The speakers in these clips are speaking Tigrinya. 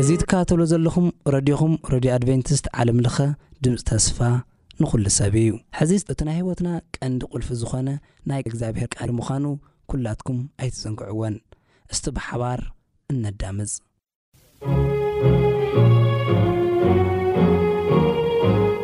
እዚ ትከታተልዎ ዘለኹም ረድዮኹም ረድዮ ኣድቬንቲስት ዓለም ለኸ ድምጺ ተስፋ ንኹሉ ሰብ እዩ። ሕዚ እቲ ናይ ሕይወትና ቀንዲ ቁልፊ ዝኾነ ናይ እግዚኣብሔር ቃል ምዃኑ ኩላትኩም ኣይትዘንግዕዎን። እስቲ ብሓባር እነዳምጽ።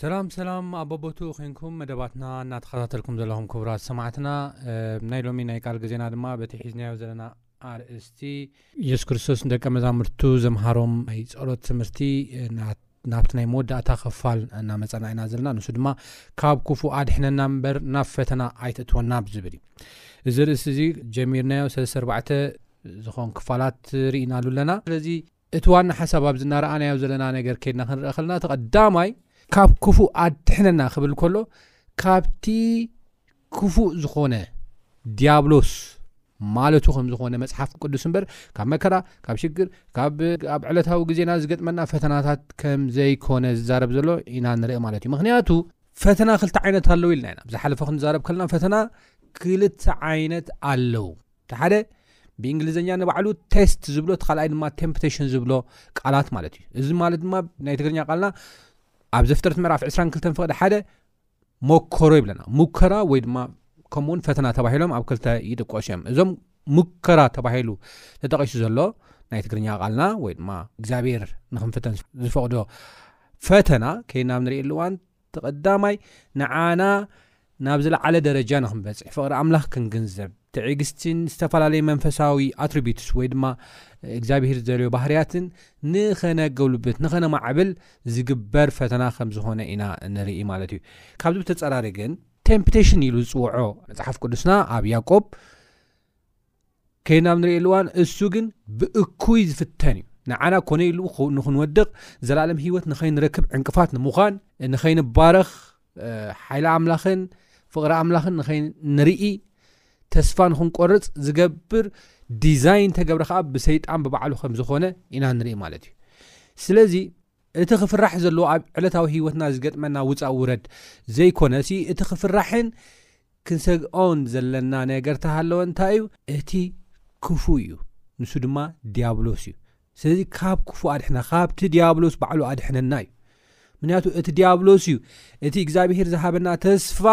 ሰላም ሰላም ኣብ በቦትኡ ዄንኩም መደባትና እናተኸታተልኩም ዘለኹም ክቡራት ሰማዕትና ናይ ሎሚ ናይ ቃል ግዜና ድማ በቲ ሒዝናዮ ዘለና ኣርእስቲ ኢየሱስ ክርስቶስ ንደቀ መዛሙርቱ ዘምሃሮም ናይ ጸሎት ትምህርቲ ናብቲ ናይ መወዳእታ ክፋል እናመጸና ኢና ዘለና ንሱ ድማ ካብ ክፉእ ኣድሕነና እምበር ናብ ፈተና ኣይትእትወና ብዝብል እዩ እዚ ርእሲ እዚ ጀሚርናዮ ሰለስተ ኣርባዕተ ዝኾን ክፋላት ርኢናሉ ኣለና ስለዚ እቲ ዋና ሓሳብ ኣብዚ እናረኣናዮ ዘለና ነገር ከይድና ክንርኣ ከለና እቲ ቀዳማይ ካብ ክፉእ ኣድሕነና ክብል ከሎ ካብቲ ክፉእ ዝኾነ ዲያብሎስ ማለቱ ከም ዝኾነ መጽሓፍ ቅዱስ እምበር ካብ መከራ ካብ ሽግር ካብ ኣብ ዕለታዊ ግዜና ዝገጥመና ፈተናታት ከም ዘይኮነ ዝዛረብ ዘሎ ኢና ንርኢ ማለት እዩ ምክንያቱ ፈተና ክልተ ዓይነት ኣለዉ ኢልና ኢና ብዝሓለፈ ክንዛረብ ከለና ፈተና ክልተ ዓይነት ኣለዉ እቲ ሓደ ብእንግሊዝኛ ንባዕሉ ቴስት ዝብሎ እቲ ካልኣይ ድማ ቴምፕቴሽን ዝብሎ ቃላት ማለት እዩ እዚ ማለት ድማ ናይ ትግርኛ ቃልና ኣብ ዘፍጥረት ምዕራፍ 22 ፍቅዲ ሓደ ሞከሮ ይብለና ሙከራ ወይ ድማ ከምኡውን ፈተና ተባሂሎም ኣብ ክልተ ይጥቀሱ እዮም እዞም ሙከራ ተባሂሉ ተጠቂሱ ዘሎ ናይ ትግርኛ ቃልና ወይ ድማ እግዚኣብሔር ንክንፍተን ዝፈቅዶ ፈተና ከይናብ ንርኢ ኣሉዋን እቲ ቀዳማይ ንዓና ናብ ዝለዓለ ደረጃ ንኽንበጽሕ፣ ፍቕሪ ኣምላኽ ክንግንዘብ፣ ትዕግስቲን ዝተፈላለዩ መንፈሳዊ ኣትሪቢዩትስ ወይ ድማ እግዚኣብሄር ዝደልዮ ባህርያትን ንኸነጎልብት፣ ንኸነማዕብል ዝግበር ፈተና ከም ዝኾነ ኢና እንርኢ ማለት እዩ። ካብዚ ብተጸራሪ ግን፣ ቴምፕቴሽን ኢሉ ዝጽውዖ መጽሓፍ ቅዱስና ኣብ ያእቆብ፣ ከይድና ኣብ ንርእየሉ እዋን እሱ ግን ብእኩይ ዝፍተን እዩ ንዓና ኮነ ኢሉ ንክንወድቕ ዘላለም ህይወት ንኸይንረክብ ዕንቅፋት ንምዃን ንኸይንባረኽ ሓይሊ ኣምላኽን ፍቕሪ ኣምላኽን ንኸይንርኢ ተስፋ ንክንቆርፅ ዝገብር ዲዛይን ተገብረ ከዓ ብሰይጣን ብባዕሉ ከም ዝኾነ ኢና ንርኢ ማለት እዩ ስለዚ እቲ ክፍራሕ ዘለዎ ኣብ ዕለታዊ ህይወትና ዝገጥመና ውፃእ ውረድ ዘይኮነሲ እቲ ክፍራሕን ክንሰግኦን ዘለና ነገር ተሃለወ እንታይ እዩ? እቲ ክፉእ እዩ ንሱ ድማ ዲያብሎስ እዩ ስለዚ ካብ ክፉእ ኣድሕና ካብቲ ዲያብሎስ ባዕሉ ኣድሕነና እዩ ምክንያቱ እቲ ዲያብሎስ እዩ እቲ እግዚኣብሄር ዝሃበና ተስፋ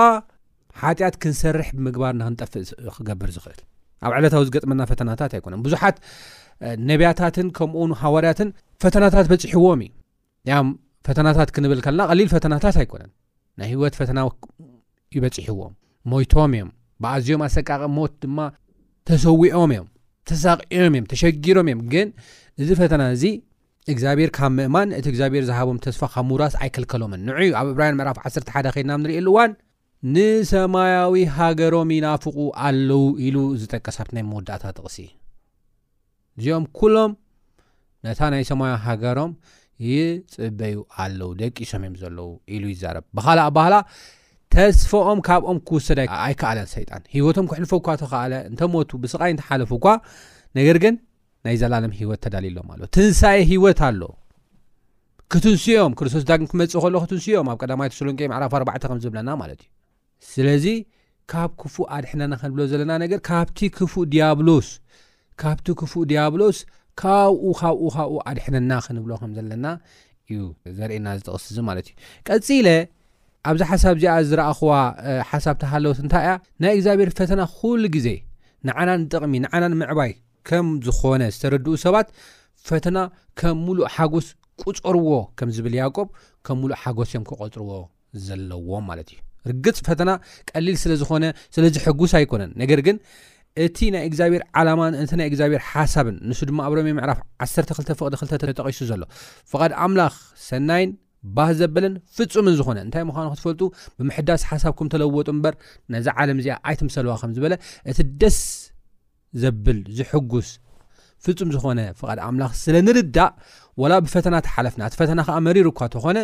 ሓጢኣት ክንሰርሕ ብምግባር ንክንጠፍእ ክገብር ዝኽእል ኣብ ዕለታዊ ዝገጥመና ፈተናታት ኣይኮነን ብዙሓት ነብያታትን ከምኡውን ሃዋርያትን ፈተናታት በፂሕዎም እዩ ያም ፈተናታት ክንብል ከልና ቀሊል ፈተናታት ኣይኮነን ናይ ህወት ፈተና ይበፂሕዎም ሞይቶም እዮም ብኣዝዮም ኣሰቃቂ ሞት ድማ ተሰዊዖም እዮም ተሳቂዮም እዮም ተሸጊሮም እዮም ግን እዚ ፈተና እዚ እግዚኣብሄር ካብ ምእማን እቲ እግዚኣብሄር ዝሃቦም ተስፋ ካብ ምውራስ ኣይከልከሎምን። ንዑ ኣብ እብራውያን ምዕራፍ ዓሰርተ ሓደ ከድና ኣብ ንርእየሉ እዋን ንሰማያዊ ሃገሮም ይናፍቑ ኣለዉ ኢሉ ዝጠቀሳት ናይ መወዳእታ ጥቕሲ እዚኦም ኩሎም ነታ ናይ ሰማያዊ ሃገሮም ይፅበዩ ኣለዉ ደቂሶም እዮም ዘለዉ ኢሉ ይዛረብ ብካልእ ኣባህላ ተስፋኦም ካብኦም ክውሰድ ኣይከኣለን ሰይጣን ሂወቶም ክሕልፈ እኳ ተኸኣለ እንተሞቱ ብስቃይ እንተሓለፉ እኳ ነገር ግን ናይ ዘላለም ህይወት ተዳልዩሎም ኣሎ ትንሳኤ ህይወት ኣሎ ክትንስኦም ክርስቶስ ዳግም ክመፅእ ከሎ ክትንስኦም ኣብ ቀዳማይ ተሰሎንቄ ምዕራፍ ኣርባዕተ ከም ዝብለና ማለት እዩ ስለዚ ካብ ክፉእ ኣድሕነና ክንብሎ ዘለና ነገር ካብቲ ክፉእ ዲያብሎስ ካብቲ ክፉእ ዲያብሎስ ካብኡ ካብኡ ካብኡ ኣድሕነና ክንብሎ ከም ዘለና እዩ ዘርእና ዝጥቕስ እዚ ማለት እዩ ቀፂለ ኣብዛ ሓሳብ እዚኣ ዝረኣኹዋ ሓሳብ ተሃለወት እንታይ እያ? ናይ እግዚኣብሔር ፈተና ኩሉ ግዜ ንዓና ንጥቕሚ፣ ንዓና ንምዕባይ ከም ዝኾነ ዝተረድኡ ሰባት ፈተና ከም ሙሉእ ሓጎስ ቁፀርዎ ከም ዝብል ያዕቆብ ከም ሙሉእ ሓጎስ እዮም ክቆፅርዎ ዘለዎም ማለት እዩ። ርግፅ ፈተና ቀሊል ስለ ዝኾነ ስለ ዝሕጉስ ኣይኮነን። ነገር ግን እቲ ናይ እግዚኣብሔር ዓላማን እቲ ናይ እግዚኣብሔር ሓሳብን ንሱ ድማ ኣብ ሮሜ ምዕራፍ 12 ፍቕዲ ክልተ ተጠቒሱ ዘሎ ፍቓድ ኣምላኽ ሰናይን ባህ ዘብልን ፍጹምን ዝኾነ እንታይ ምዃኑ ክትፈልጡ ብምሕዳስ ሓሳብኩም ተለወጡ እምበር ነዛ ዓለም እዚኣ ኣይትምሰልዋ ከም ዝበለ እቲ ደስ ዘብል ዝሕጉስ ፍጹም ዝኾነ ፍቓድ ኣምላኽ ስለ ንርዳእ ወላ ብፈተና ተሓለፍና እቲ ፈተና ከዓ መሪር እኳ ተኾነ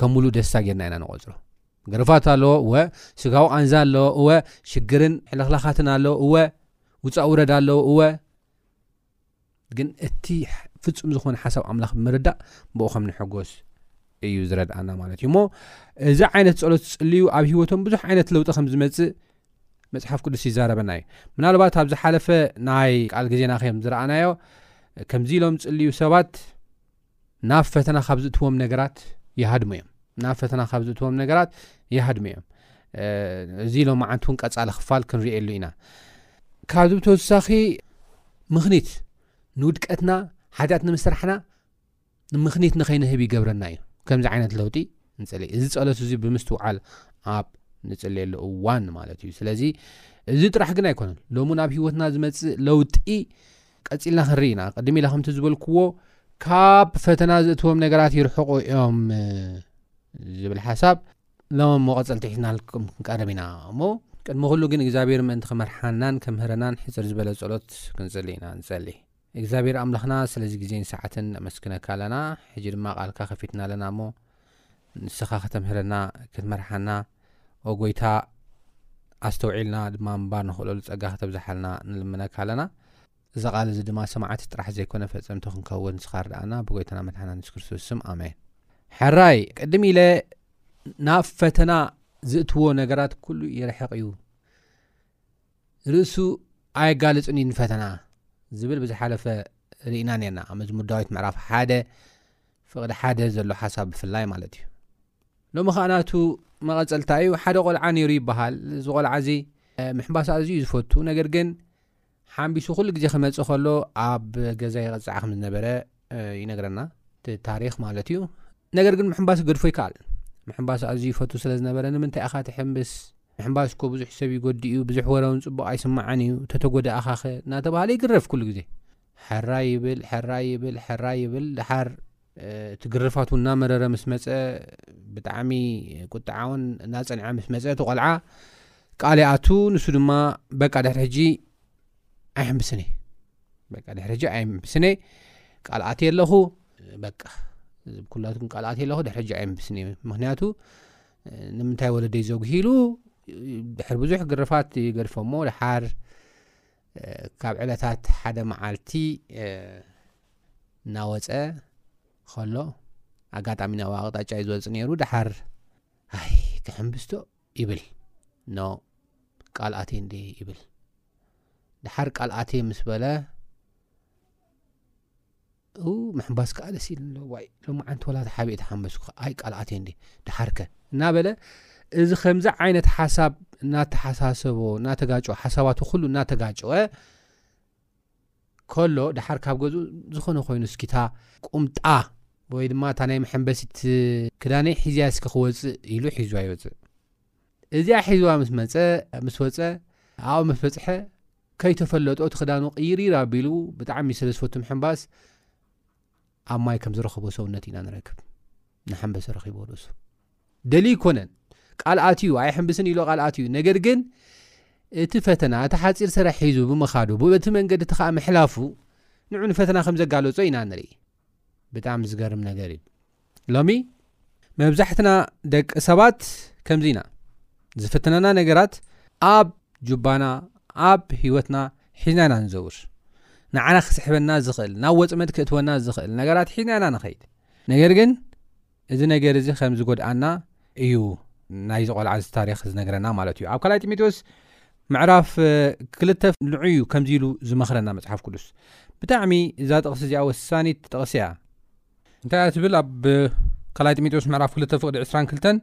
ከም ሙሉ ደስታ ጌርና ኢና ንቆፅሮ ግርፋት ኣለዎ እወ ስጋዊ ቃንዛ ኣለዎ እወ ሽግርን ሕልኽላኻትን ኣለዎ እወ ውፃእ ውረድ ኣለዎ እወ ግን እቲ ፍጹም ዝኾነ ሓሳብ ኣምላኽ ብምርዳእ ብኡ ከም ንሕጎስ እዩ ዝረድኣና ማለት እዩ እሞ እዚ ዓይነት ጸሎት ዝጽልዩ ኣብ ህይወቶም ብዙሕ ዓይነት ለውጢ ከም ዝመጽእ መጽሓፍ ቅዱስ ይዛረበና እዩ ምናልባት ኣብ ዝሓለፈ ናይ ቃል ግዜና ከም ዝረኣናዮ ከምዚ ኢሎም ጽልዩ ሰባት ናብ ፈተና ካብ ዝእትዎም ነገራት ይሃድሙ እዮም ናብ ፈተና ካብ ዝእትዎም ነገራት ይሃድሙ እዮም እዚ ሎ መዓንቲ እውን ቀፃሊ ክፋል ክንርየሉ ኢና ካብዚ ብተወሳኺ ምኽኒት ንውድቀትና ሓጢኣት ንምስራሕና ንምኽኒት ንኸይንህብ ይገብረና እዩ ከምዚ ዓይነት ለውጢ ንፅሊ እዚ ፀሎት እዚ ብምስትውዓል ኣብ ንፅልየሉ እዋን ማለት እዩ ስለዚ እዚ ጥራሕ ግን ኣይኮነን ሎሚ ናብ ሂወትና ዝመፅእ ለውጢ ቀጺልና ክንርኢ ኢና። ቅድም ኢለ ከምቲ ዝበልክዎ ካብ ፈተና ዘእትዎም ነገራት ይርሕቑ እዮም ዝብል ሓሳብ ሎም እሞ ቀጸልቲ ሒዝናልኩም ክንቀርብ ኢና እሞ ቅድሚ ኩሉ ግን እግዚኣብሔር ምእንቲ ክመርሓናን ከምህረናን ሕፅር ዝበለ ጸሎት ክንጽሊ ኢና ንጸሊ። እግዚኣብሔር ኣምላኽና ስለዚ ግዜን ሰዓትን ነመስግነካ ኣለና። ሕጂ ድማ ቃልካ ከፊትና ኣለና እሞ ንስኻ ከተምህረና ክትመርሓና ኦ ጎይታ ኣስተውዒልና ድማ ምንባር ንኽእለሉ ጸጋ ከተብዝሓልና ንልምነካ ኣለና እዚ ቓል እዚ ድማ ሰማዕቲ ጥራሕ ዘይኮነ ፈጸምቲ ክንከውን ንስኻ ርድኣና ብጎይታና መድሓና ንስ ክርስቶስ ስም ኣሜን ሕራይ ቅድም ኢለ ናብ ፈተና ዝእትዎ ነገራት ኩሉ ይርሕቕ እዩ ርእሱ ኣየጋልፅን እዩ ንፈተና ዝብል ብዝሓለፈ ርኢና ነርና ኣብ መዝሙር ዳዊት ምዕራፍ ሓደ ፍቕዲ ሓደ ዘሎ ሓሳብ ብፍላይ ማለት እዩ። ሎሚ ኸኣ ናቱ መቐጸልታ እዩ። ሓደ ቆልዓ ነይሩ ይበሃል። እዚ ቆልዓ እዚ ምሕንባስ ኣዝዩ እዩ ዝፈቱ። ነገር ግን ሓንቢሱ ኩሉ ግዜ ክመጽእ ከሎ ኣብ ገዛ ይቕጻዕ ከም ዝነበረ ይነግረና፣ እቲ ታሪኽ ማለት እዩ። ነገር ግን ምሕንባስ ክገድፎ ይከኣል። ምሕንባስ ኣዝዩ ይፈቱ ስለ ዝነበረ ንምንታይ ኢኻ ትሕንብስ? ምሕንባስ እኮ ብዙሕ ሰብ ይጎድእ እዩ፣ ብዙሕ ወረ እውን ጽቡቕ ኣይስማዕን እዩ፣ ተተጎዳእኻኸ? እናተባህለ ይግረፍ ኩሉ ግዜ። ሕራይ ይብል ሕራይ ይብል ሕራይ ይብል ድሓር እቲ ግርፋት ውን እናመረረ ምስ መፀ ብጣዕሚ ቁጥዓ ውን እናፀንዐ ምስ መፀ እቲ ቆልዓ ቃል ይኣቱ ንሱ ድማ በቃ ድሕሪ ሕጂ ኣይሕምብስን እየ በቃ ድሕሪ ሕጂ ኣይሕምብስን እየ ቃል ኣትየ ኣለኹ በቃ ኩላትኩም ቃል ኣትየ ኣለኹ ድሕሪ ሕጂ ኣይሕምብስን እየ ምክንያቱ ንምንታይ ወለደይ ዘጉሂሉ ድሕሪ ብዙሕ ግርፋት ይገድፎ እሞ ድሓር ካብ ዕለታት ሓደ መዓልቲ እናወፀ ከሎ ኣጋጣሚ ናብ ኣቕጣጫ እዩ ዝወፅእ ነይሩ ድሓር ኣይ ክሕምብስቶ ይብል ኖ ቃል ኣቴ እንዲ ይብል ድሓር ቃል ኣቴ ምስ በለ እው ምሕንባስ ከኣ ደስ ኢሉኒ ኣሎ ዋይ ሎምዓንቲ ወላ ተሓቢኤ ተሓንበስኩ ኣይ ቃልዓት እየ እንዴ ደሓርከ እናበለ እዚ ከምዚ ዓይነት ሓሳብ እናተሓሳሰቦ እናተጋጨወ ሓሳባቱ ኩሉ እናተጋጨወ ከሎ ደሓር ካብ ገዝኡ ዝኾነ ኮይኑ እስኪታ ቁምጣ ወይ ድማ እታ ናይ መሐንበሲት ክዳነይ ሒዝያ እስኪ ክወፅእ ኢሉ ሒዝዋ ይወፅእ እዚኣ ሒዝዋ ምስ መፀ ምስ ወፀ ኣብኡ ምስ በፅሐ ከይተፈለጦ እቲ ክዳኑ ቅይሪር ኣቢሉ ብጣዕሚ ስለ ዝፈቱ ምሕንባስ ኣብ ማይ ከም ዝረኸቦ ሰውነት ኢና ንረክብ ንሓንበሰ ረኺቦ ርእሱ ደልዩ ይኮነን ቃል ኣትዩ ኣይሕንብስን ኢሎ ቃል ኣትዩ ነገር ግን እቲ ፈተና እቲ ሓፂር ሰራሕ ሒዙ ብምኻዱ በቲ መንገዲ እቲ ከዓ ምሕላፉ ንዑ ንፈተና ከም ዘጋለፆ ኢና ንርኢ ብጣዕሚ ዝገርም ነገር እዩ ሎሚ መብዛሕትና ደቂ ሰባት ከምዚ ኢና ዝፍትነና ነገራት ኣብ ጁባና ኣብ ሂወትና ሒዝና ኢና ንዘውር ንዓና ክስሕበና ዝኽእል ናብ ወፅመድ ክእትወና ዝኽእል ነገራት ሒዝና ኢና ንኸይድ ነገር ግን እዚ ነገር እዚ ከም ዝጎድኣና እዩ ናይዚ ቆልዓ እዚ ታሪኽ ዝነግረና ማለት እዩ። ኣብ ካልኣይ ጢሞቴዎስ ምዕራፍ ክልተ ንዑ እዩ ከምዚ ኢሉ ዝመኽረና መጽሓፍ ቅዱስ። ብጣዕሚ እዛ ጥቕሲ እዚኣ ወሳኒት ጥቕሲ እያ። እንታይ እያ ትብል ኣብ ካልኣይ ጢሞቴዎስ ምዕራፍ ክልተ ፍቕዲ ዕስራን ክልተን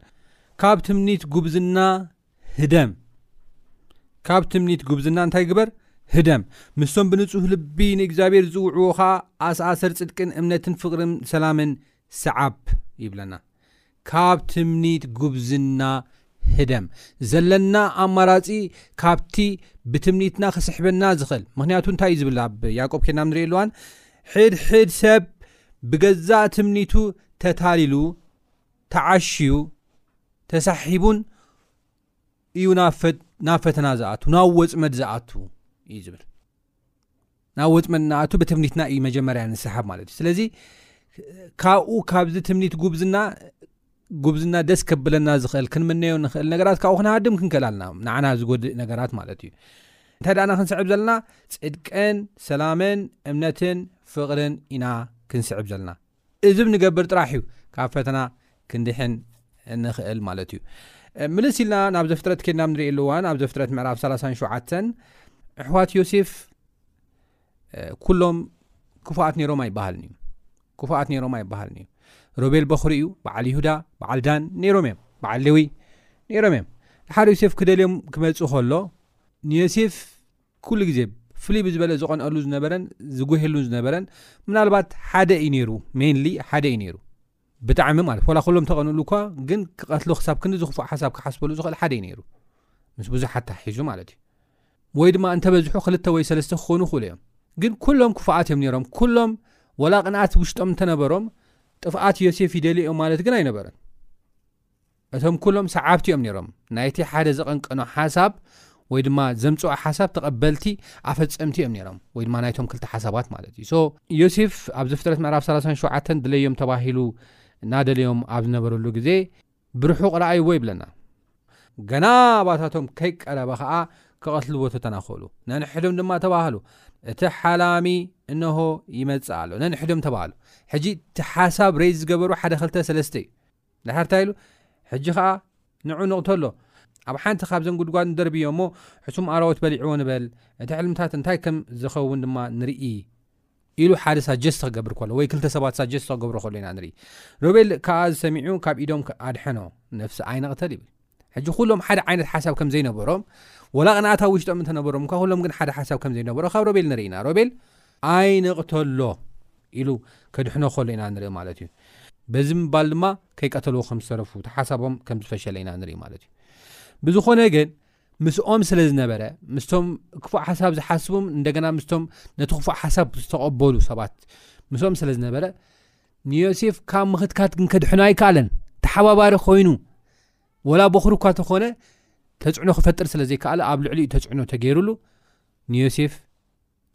ካብ ትምኒት ጉብዝና ህደም ካብ ትምኒት ጉብዝና እንታይ ግበር ህደም ምስቶም ብንጹህ ልቢ ንእግዚኣብሔር ዝውዕዎ ኸዓ ኣስኣሰር ጽድቅን እምነትን ፍቕርን ሰላምን ሰዓብ ይብለና ካብ ትምኒት ጉብዝና ህደም። ዘለና ኣማራጺ ካብቲ ብትምኒትና ክስሕበና ዝኽእል ምኽንያቱ እንታይ እዩ ዝብል ኣብ ያዕቆብ ኬድና ንርእየሉ እዋን ሕድ ሕድ ሰብ ብገዛእ ትምኒቱ ተታሊሉ ተዓሽዩ ተሳሒቡን እዩ ናብ ፈተና ዝኣቱ ናብ ወጽመድ ዝኣቱ እዩ ዝብል ናብ ወጥመድ እናኣቱ ብትምኒትና እዩ መጀመርያ ንስሓብ ማለት እዩ ስለዚ ካብኡ ካብዚ ትምኒት ጉብዝና ጉብዝና ደስ ከብለና ዝኽእል ክንምነዮ ንኽእል ነገራት ካብኡ ክንሃድም ክንክእል ኣለና ንዓና ዝጎድእ ነገራት ማለት እዩ እንታይ ደኣና ክንስዕብ ዘለና ፅድቀን ሰላምን እምነትን ፍቕርን ኢና ክንስዕብ ዘለና እዚ ብ ንገብር ጥራሕ እዩ ካብ ፈተና ክንድሕን እንኽእል ማለት እዩ። ምልስ ኢልና ናብ ዘፍጥረት ኬድና ብ ንርእየሉ እዋን ኣብ ዘፍጥረት ምዕራፍ ሰላሳን ሸውዓተን ኣሕዋት ዮሴፍ ኩሎም ክፉኣት ነይሮም ኣይበሃልን እዩ ክፉኣት ነይሮም ኣይበሃልን እዩ ሮቤል በኽሪ እዩ በዓል ይሁዳ በዓል ዳን ነይሮም እዮም በዓል ሌዊ ነይሮም እዮም ድሓደ ዮሴፍ ክደልዮም ክመፅእ ከሎ ንዮሴፍ ኩሉ ግዜ ፍልይ ብዝበለ ዝቐንኣሉ ዝነበረን ዝጎሄሉን ዝነበረን ምናልባት ሓደ እዩ ነይሩ ሜንሊ ሓደ እዩ ነይሩ ብጣዕሚ ማለት ዋላ ኩሎም ተቐንእሉ እኳ ግን ክቐትሎ ክሳብ ክንዲ ዝኽፉእ ሓሳብ ክሓስበሉ ዝኽእል ሓደ እዩ ነይሩ ምስ ብዙሓት ተሓሒዙ ማለት እዩ ወይ ድማ እንተበዝሑ ክልተ ወይ ሰለስተ ክኾኑ ይኽእሉ እዮም ግን ኩሎም ክፉኣት እዮም ነይሮም ኩሎም ወላ ቅንኣት ውሽጦም እንተነበሮም ጥፍኣት ዮሴፍ ይደልዩ እዮም ማለት ግን ኣይነበረን እቶም ኩሎም ሰዓብቲ እዮም ነይሮም ናይቲ ሓደ ዘቐንቀኖ ሓሳብ ወይ ድማ ዘምጽኦ ሓሳብ ተቐበልቲ ኣፈጸምቲ እዮም ነይሮም ወይ ድማ ናይቶም ክልተ ሓሳባት ማለት እዩ ሶ ዮሴፍ ኣብ ዘፍጥረት ምዕራፍ 37 ድለዮም ተባሂሉ ናደለዮም ኣብ ዝነበረሉ ግዜ ብርሑቕ ረኣይዎ ይብለና ገና ኣባታቶም ከይቀረበ ኸኣ ክቐትልዎ ተተናኸሉ ነንሕዶም ድማ ተባህሉ እቲ ሓላሚ እነሆ ይመጽእ ኣሎ ነንሕዶም ተባህሉ ሕጂ እቲ ሓሳብ ረይ ዝገበሩ ሓደ ክልተ ሰለስተ እዩ ድሓር ታይ ኢሉ ሕጂ ከኣ ንዑ ንቕተሎ ኣብ ሓንቲ ካብዘን ጉድጓድ ንደርብዮ እሞ ሕሱም ኣራዊት በሊዕዎ ንበል እቲ ሕልምታት እንታይ ከም ዝኸውን ድማ ንርኢ ኢሉ ሓደ ሳጀስት ክገብር ከሎ ወይ ክልተ ሰባት ሳጀስት ክገብሩ ከሎ ኢና ንርኢ ሮቤል ከኣ እዚ ሰሚዑ ካብ ኢዶም ኣድሐኖ ነፍሲ ኣይንቕተል ይብል። ሕጂ ኩሎም ሓደ ዓይነት ሓሳብ ከም ዘይነበሮም ወላ ቅንኣት ኣብ ውሽጦም እንተነበሮም እኳ ኩሎም ግን ሓደ ሓሳብ ከም ዘይነበሮ ካብ ሮቤል ንርኢ ኢና ሮቤል ኣይንቕተሎ ኢሉ ከድሕኖ ከሎ ኢና ንርኢ ማለት እዩ በዚ ምባል ድማ ከይቀተልዎ ከም ዝተረፉ ተሓሳቦም ከም ዝፈሸለ ኢና ንርኢ ማለት እዩ ብዝኾነ ግን ምስኦም ስለ ዝነበረ ምስቶም ክፉእ ሓሳብ ዝሓስቡም እንደገና ምስቶም ነቲ ክፉእ ሓሳብ ዝተቐበሉ ሰባት ምስኦም ስለ ዝነበረ ንዮሴፍ ካብ ምኽትካት ግን ከድሕኖ ኣይከኣለን። ተሓባባሪ ኮይኑ ወላ በኹሪ እኳ ተኾነ ተፅዕኖ ክፈጥር ስለ ዘይከኣለ ኣብ ልዕሊኡ ተፅዕኖ ተገይሩሉ ንዮሴፍ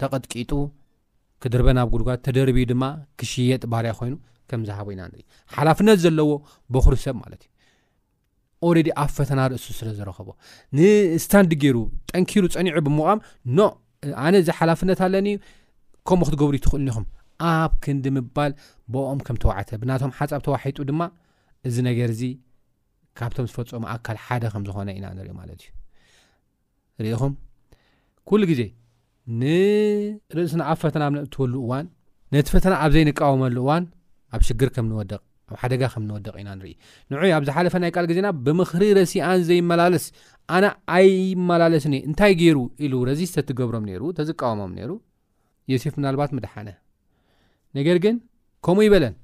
ተቐጥቂጡ ክድርበ ናብ ጉድጓድ ተደርብዩ ድማ ክሽየጥ ባርያ ኮይኑ ከም ዝሃቦ ኢና ንርኢ ሓላፍነት ዘለዎ በኹሪ ሰብ ማለት እዩ ኦሬዲ ኣብ ፈተና ርእሱ ስለ ዝረኸቦ ንስታንድ ገይሩ ጠንኪሩ ጸኒዑ ብምቛም ኖ ኣነ እዚ ሓላፍነት ኣለኒ እዩ ከምኡ ክትገብሩ ትኽእልኒ ኢኹም ኣብ ክንዲ ምባል ብኦም ከም ተዋዕተ ብናቶም ሓጻብ ተዋሒጡ ድማ እዚ ነገር እዚ ካብቶም ዝፈጸሙ ኣካል ሓደ ከም ዝኾነ ኢና ንሪኦ ማለት እዩ ርኢኹም፣ ኩሉ ግዜ ንርእስና ኣብ ፈተና ኣብ ነእትወሉ እዋን፣ ነቲ ፈተና ኣብ ዘይንቃወመሉ እዋን ኣብ ሽግር ከም ንወደቕ ኣብ ሓደጋ ከም ንወደቕ ኢና ንርኢ። ንዑይ ኣብ ዝሓለፈ ናይ ቃል ግዜና ብምኽሪ ረሲኣን ዘይመላለስ ኣነ ኣይመላለስን እየ እንታይ ገይሩ ኢሉ ረዚስተ ትገብሮም ነይሩ ተዝቃወሞም ነይሩ ዮሴፍ ምናልባት ምደሓነ። ነገር ግን ከምኡ ይበለን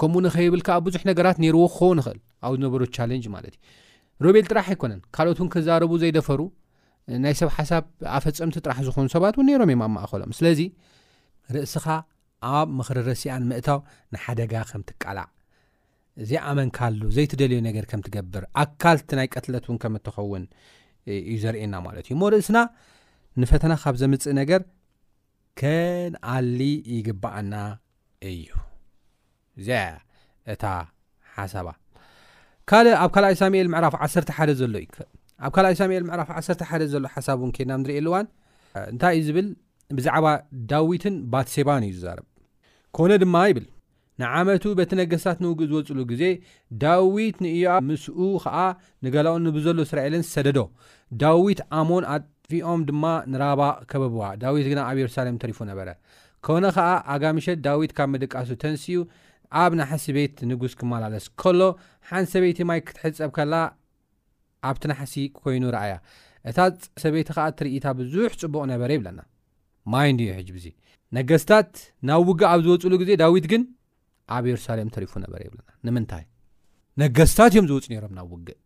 ከምኡ ንኸይብል ከዓ ብዙሕ ነገራት ነይርዎ ክኸውን ይኽእል ኣብ ዝነበሮ ቻለንጅ ማለት እዩ ሮቤል ጥራሕ ኣይኮነን ካልኦት እውን ክዛረቡ ዘይደፈሩ ናይ ሰብ ሓሳብ ኣፈፀምቲ ጥራሕ ዝኾኑ ሰባት እውን ነይሮም እዮም ኣብ ማእኸሎም ስለዚ ርእስኻ ኣብ ምኽሪ ረሲኣን ምእታው ንሓደጋ ከም ትቃላዕ ዘይኣመንካሉ ዘይትደልዮ ነገር ከም ትገብር ኣካልቲ ናይ ቀትለት እውን ከም እትኸውን እዩ ዘርእየና ማለት እዩ እሞ ርእስና ንፈተና ካብ ዘምፅእ ነገር ከንኣሊ ይግባኣና እዩ እዚያ እታ ሓሳባ ካልእ ኣብ ካልኣይ ሳሙኤል ምዕራፍ ዓሰርተ ሓደ ዘሎ እዩ ኣብ ካልኣይ ሳሙኤል ምዕራፍ ዓሰርተ ሓደ ዘሎ ሓሳብ እውን ከይድና ንሪእየ ኣለዋን እንታይ እዩ ዝብል ብዛዕባ ዳዊትን ባትሴባን እዩ ዝዛረብ ኮነ ድማ ይብል ንዓመቱ በቲ ነገስታት ንውግእ ዝወጽሉ ግዜ፣ ዳዊት ንኢዮኣብ ምስኡ ኸኣ ንገላኡን ንብዘሎ እስራኤልን ሰደዶ። ዳዊት ኣሞን ኣጥፊኦም ድማ ንራባ ከበብዋ፣ ዳዊት ግና ኣብ የሩሳሌም ተሪፉ ነበረ። ኮነ ኸኣ፣ ኣጋ ምሸት ዳዊት ካብ ምድቃሱ ተንሲኡ ኣብ ናሕሲ ቤት ንጉስ ክመላለስ ከሎ፣ ሓንቲ ሰበይቲ ማይ ክትሕጸብ ከላ፣ ኣብቲ ናሕሲ ኮይኑ ረኣያ እታ ሰበይቲ ከኣ ትርኢታ ብዙሕ ጽቡቕ ነበረ ይብለና። ማይ እንድዩ ሕጂ ብዚ። ነገስታት ናብ ውግእ ኣብ ዝወጽሉ ግዜ ዳዊት ግን ኣብ የሩሳሌም ተሪፉ ነበረ ይብለና። ንምንታይ? ነገስታት እዮም ዝወጹ ነይሮም ናብ ውግእ።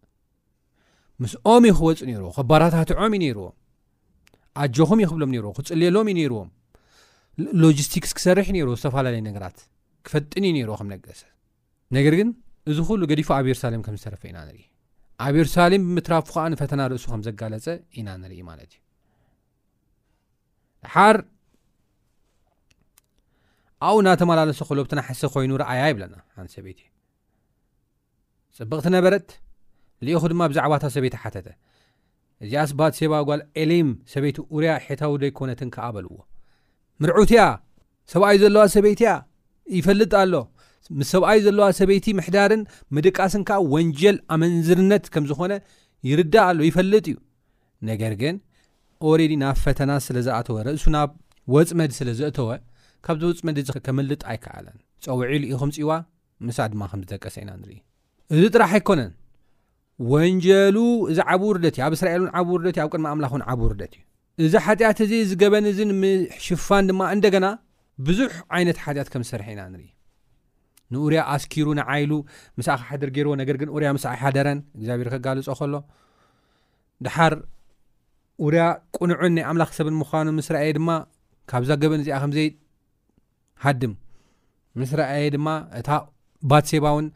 ምስኦም እዩ ክወጽእ ነይርዎ፣ ከባራታትዖም እዩ ነይርዎ፣ ኣጆኹም እዩ ክብሎም ነይርዎ፣ ክጽልየሎም እዩ ነይርዎም፣ ሎጂስቲክስ ክሰርሕ እዩ ነይርዎ፣ ዝተፈላለዩ ነገራት ክፈጥን እዩ ነይርዎ ከም ነገሰ ነገር ግን እዚ ዅሉ ገዲፉ ኣብ የሩሳሌም ከም ዝተረፈ ኢና ንርኢ። ኣብ የሩሳሌም ብምትራፉ ኸኣ ንፈተና ርእሱ ከም ዘጋለጸ ኢና ንርኢ ማለት እዩ። ድሓር ኣብኡ እናተመላለሰ ኸሎ ብቲ ናሕሲ ዀይኑ ረኣያ ይብለና ሓንቲ ሰበይቲ ጽብቕቲ ነበረት ልኢኹ ድማ ብዛዕባ እታ ሰበይቲ ሓተተ እዚኣስ ባትሴባ ጓል ኤሊም ሰበይቲ ኡርያ ሔታዊ ዶ ኣይኮነትን ከኣ? በልዎ። ምርዑት እያ፣ ሰብኣይ ዘለዋ ሰበይቲ እያ፣ ይፈልጥ ኣሎ። ምስ ሰብኣይ ዘለዋ ሰበይቲ ምሕዳርን ምድቃስን ከኣ ወንጀል ኣመንዝርነት ከም ዝኾነ ይርዳእ ኣሎ፣ ይፈልጥ እዩ። ነገር ግን ኦሬዲ ናብ ፈተና ስለ ዝኣተወ፣ ርእሱ ናብ ወጽመድ ስለ ዘእተወ፣ ካብዚ ወጽመድ እዚ ከምልጥ ኣይከኣለን። ጸውዒሉ እዩ ከምጽዋ፣ ምሳእ ድማ ከም ዝደቀሰ ኢና ንርኢ። እዚ ጥራሕ ኣይኮነን። ወንጀሉ እዚ ዓቢ ውርደት እዩ፣ ኣብ እስራኤል እውን ዓቢ ውርደት እዩ፣ ኣብ ቅድሚ ኣምላኽ እውን ዓቢ ውርደት እዩ። እዚ ሓጢኣት እዚ እዚ ገበን እዚ ንምሽፋን ድማ እንደገና ብዙሕ ዓይነት ሓጢኣት ከም ዝሰርሐ ኢና ንርኢ። ንኡርያ ኣስኪሩ ንዓ ኢሉ ምስኣ ክሓድር ገይርዎ፣ ነገር ግን ኡርያ ምስኣ ኣይሓደረን እግዚኣብሔር ከጋልጾ ከሎ ድሓር ኡርያ ቁኑዕን ናይ ኣምላኽ ሰብን ምዃኑ ምስ ረኣየ ድማ ካብዛ ገበን እዚኣ ከምዘይ ሃድም ምስ ረኣየ ድማ እታ ባትሴባ እውን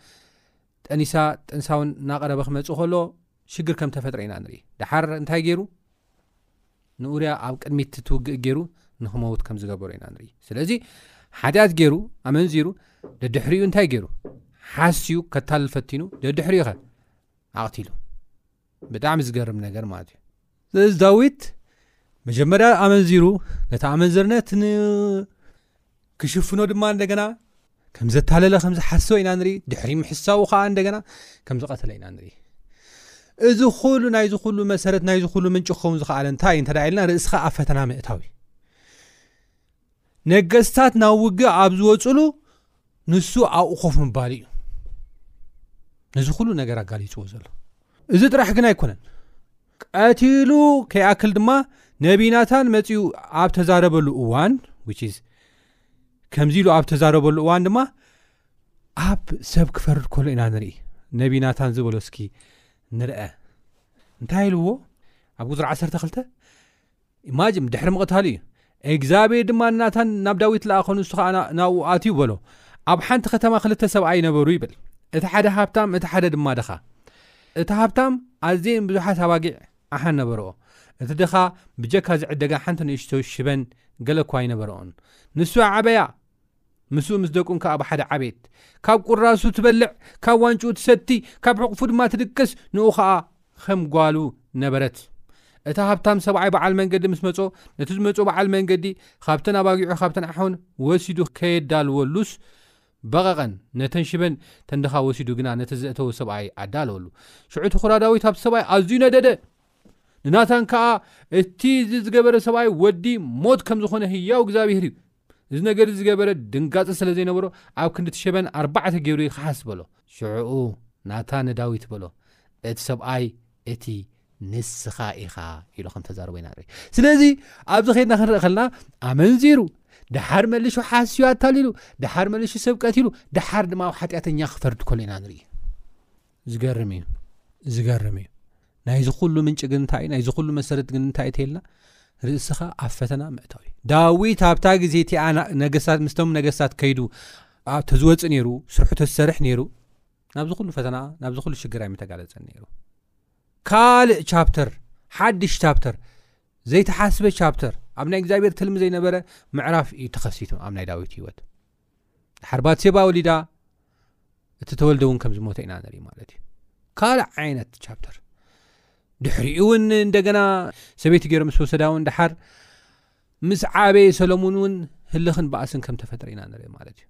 ጠኒሳ ጥንሳውን እናቐረበ ክመጽእ ከሎ ሽግር ከም ተፈጥረ ኢና ንርኢ። ደሓር እንታይ ገይሩ? ንኡርያ ኣብ ቅድሚት እቲ ውግእ ገይሩ ንኽመውት ከም ዝገበሮ ኢና ንርኢ። ስለዚ ሓጢኣት ገይሩ፣ ኣመንዚሩ፣ ደድሕሪኡ እንታይ ገይሩ? ሓስዩ ከታልል ፈቲኑ፣ ደድሕሪኡኸ ኣቕቲሉ። ብጣዕሚ ዝገርም ነገር ማለት እዩ ስለዚ ዳዊት መጀመርያ ኣመንዚሩ ነቲ ኣመንዝርነት ክሽፍኖ ድማ እንደገና ከም ዘታለለ ከም ዝሓሰበ ኢና ንርኢ ድሕሪ ምሕሳቡ ከዓ እንደገና ከም ዝቐተለ ኢና ንርኢ እዚ ኩሉ ናይዚ ኩሉ መሰረት ናይዚ ኩሉ ምንጭ ክኸውን ዝኽኣለ እንታይ እዩ እንተ ኢልና ርእስኻ ኣብ ፈተና ምእታው እዩ ነገስታት ናብ ውግእ ኣብ ዝወፅሉ ንሱ ኣብኡ ኮፍ ምባሉ እዩ ነዚ ኩሉ ነገር ኣጋሊፅዎ ዘሎ እዚ ጥራሕ ግን ኣይኮነን ቀቲሉ ከይኣክል ድማ ነቢናታን መፅኡ ኣብ ተዛረበሉ እዋን ከምዚ ኢሉ ኣብ ተዛረበሉ እዋን ድማ ኣብ ሰብ ክፈርድ ከሎ ኢና ንርኢ ነቢናታን ዝበሎ እስኪ ንርአ እንታይ ኢልዎ ኣብ ጉዙር ዓሰርተ ክልተ ኢማጅም ድሕሪ ምቕታሉ እዩ እግዚኣብሄር ድማ ንናታን ናብ ዳዊት ለኣኾ ንሱ ኸዓ ናብኡ ኣትዩ በሎ ኣብ ሓንቲ ኸተማ ክልተ ሰብኣይ ነበሩ ይብል እቲ ሓደ ሃብታም እቲ ሓደ ድማ ድኻ እቲ ሃብታም ኣዝን ብዙሓት ኣባጊዕ ዓሓን ነበርኦ እቲ ድኻ ብጀካ ዝዕደጋ ሓንቲ ንእሽቶ ሽበን ገለ እኳ ኣይነበርኦን ንሱ ኣዕበያ ምስኡ ምስ ደቁንከ ኣብ ሓደ ዓቤት። ካብ ቁራሱ ትበልዕ፣ ካብ ዋንጭኡ ትሰቲ፣ ካብ ሕቑፉ ድማ ትድቅስ፣ ንኡ ኸኣ ኸም ጓሉ ነበረት። እቲ ሃብታም ሰብኣይ በዓል መንገዲ ምስ መጾ፣ ነቲ ዝመጾ በዓል መንገዲ ኻብተን ኣባጊዑ ኻብተን ኣሕውን ወሲዱ ከየዳልወሉስ በቐቐን፣ ነተን ሽበን ተንድኻ ወሲዱ ግና ነቲ ዘእተዎ ሰብኣይ ኣዳለወሉ። ሽዑ እቲ ኹራ ዳዊት ኣብቲ ሰብኣይ ኣዝዩ ነደደ፣ ንናታን ከኣ እቲ እዚ ዝገበረ ሰብኣይ ወዲ ሞት ከም ዝኾነ ህያው እግዚኣብሄር እዩ፣ እዚ ነገር እዚ ዝገበረ ድንጋጸ ስለ ዘይነበሮ ኣብ ክንዲ እቲ ሸበን ኣርባዕተ ገይሩ ይኽሓስ በሎ። ሽዕኡ ናታን ንዳዊት በሎ፣ እቲ ሰብኣይ እቲ ንስኻ ኢኻ ኢሉ ከም ተዛረቦ ኢና ንርኢ። ስለዚ ኣብዚ ከድና ክንርኢ ከለና ኣመንዚሩ፣ ደሓር መልሹ ሓስዩ ኣታሊሉ፣ ደሓር መልሹ ሰብ ቀቲሉ፣ ደሓር ድማ ኣብ ሓጢኣተኛ ክፈርድ ከሎ ኢና ንርኢ። ዝገርም እዩ ዝገርም እዩ ናይዚ ኩሉ ምንጭ ግን እንታይ እዩ ናይዚ ኩሉ መሰረት ግን እንታይ እተልና ርእስኻ ኣብ ፈተና ምእታው እዩ ዳዊት ኣብታ ግዜ እቲኣ ነገስታት ምስቶም ነገስታት ከይዱ ተዝወፅ ነይሩ ስርሑ ተዝሰርሕ ነይሩ ናብዚ ኩሉ ፈተና ናብዚ ኩሉ ሽግር ኣይምተጋለፀን ነይሩ ካልእ ቻፕተር ሓድሽ ቻፕተር ዘይተሓስበ ቻፕተር ኣብ ናይ እግዚኣብሔር ትልሚ ዘይነበረ ምዕራፍ እዩ ተኸሲቱ ኣብ ናይ ዳዊት ህይወት ድሓር ባትሴባ ወሊዳ እቲ ተወልደ እውን ከምዝሞተ ኢና ንርኢ ማለት እዩ ካልእ ዓይነት ቻፕተር ድሕሪኡ እውን እንደገና ሰበይቲ ገይሮ ምስ ወሰዳ እውን ድሓር ምስ ዓበየ ሰለሙን እውን ህልኽን በእስን ከም ተፈጥረ ኢና ንርኢ ማለት እዩ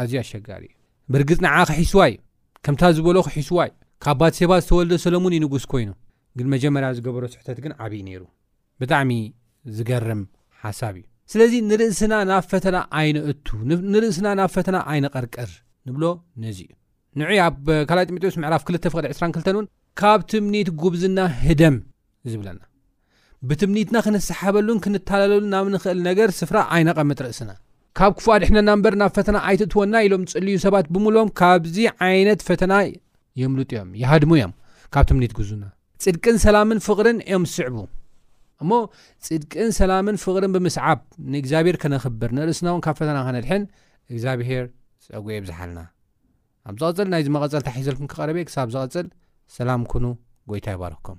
ኣዝዩ ኣሸጋሪ እዩ ብርግፅ ንዓ ክሒስዋ እዩ ከምታ ዝበሎ ክሒስዋ እዩ ካብ ባትሴባ ዝተወልደ ሰለሙን እዩ ንጉስ ኮይኑ ግን መጀመርያ ዝገበሮ ስሕተት ግን ዓብዪ ነይሩ ብጣዕሚ ዝገርም ሓሳብ እዩ። ስለዚ ንርእስና ናብ ፈተና ኣይነእቱ፣ ንርእስና ናብ ፈተና ኣይነቐርቅር ንብሎ ነዚ እዩ። ንዑይ ኣብ ካልኣይ ጢሞቴዎስ ምዕራፍ ክልተ ፍቕዲ ዕስራን ክልተን እውን ካብ ትምኒት ጉብዝና ህደም ዝብለና። ብትምኒትና ክንሰሓበሉን ክንታለለሉን ናብ ንኽእል ነገር ስፍራ ኣይነቐምጥ ርእስና። ካብ ክፉእ ኣድሕነና እምበር ናብ ፈተና ኣይትእትወና ኢሎም ዝጽልዩ ሰባት ብምሉኦም ካብዚ ዓይነት ፈተና የምልጡ እዮም፣ ይሃድሙ እዮም ካብ ትምኒት ጉብዝና። ጽድቅን ሰላምን ፍቕርን እዮም ዝስዕቡ እሞ ጽድቅን ሰላምን ፍቕርን ብምስዓብ ንእግዚኣብሔር ከነኽብር ንርእስና እውን ካብ ፈተና ከነድሕን እግዚኣብሔር ጸጉ የብዝሓልና ኣብ ዝቐጽል ናይዚ መቐጸልታ ሒዘልኩም ክቐረብ እየ ክሳብ ዝቐጽል ሰላም ኩኑ ጎይታ ይባርኩም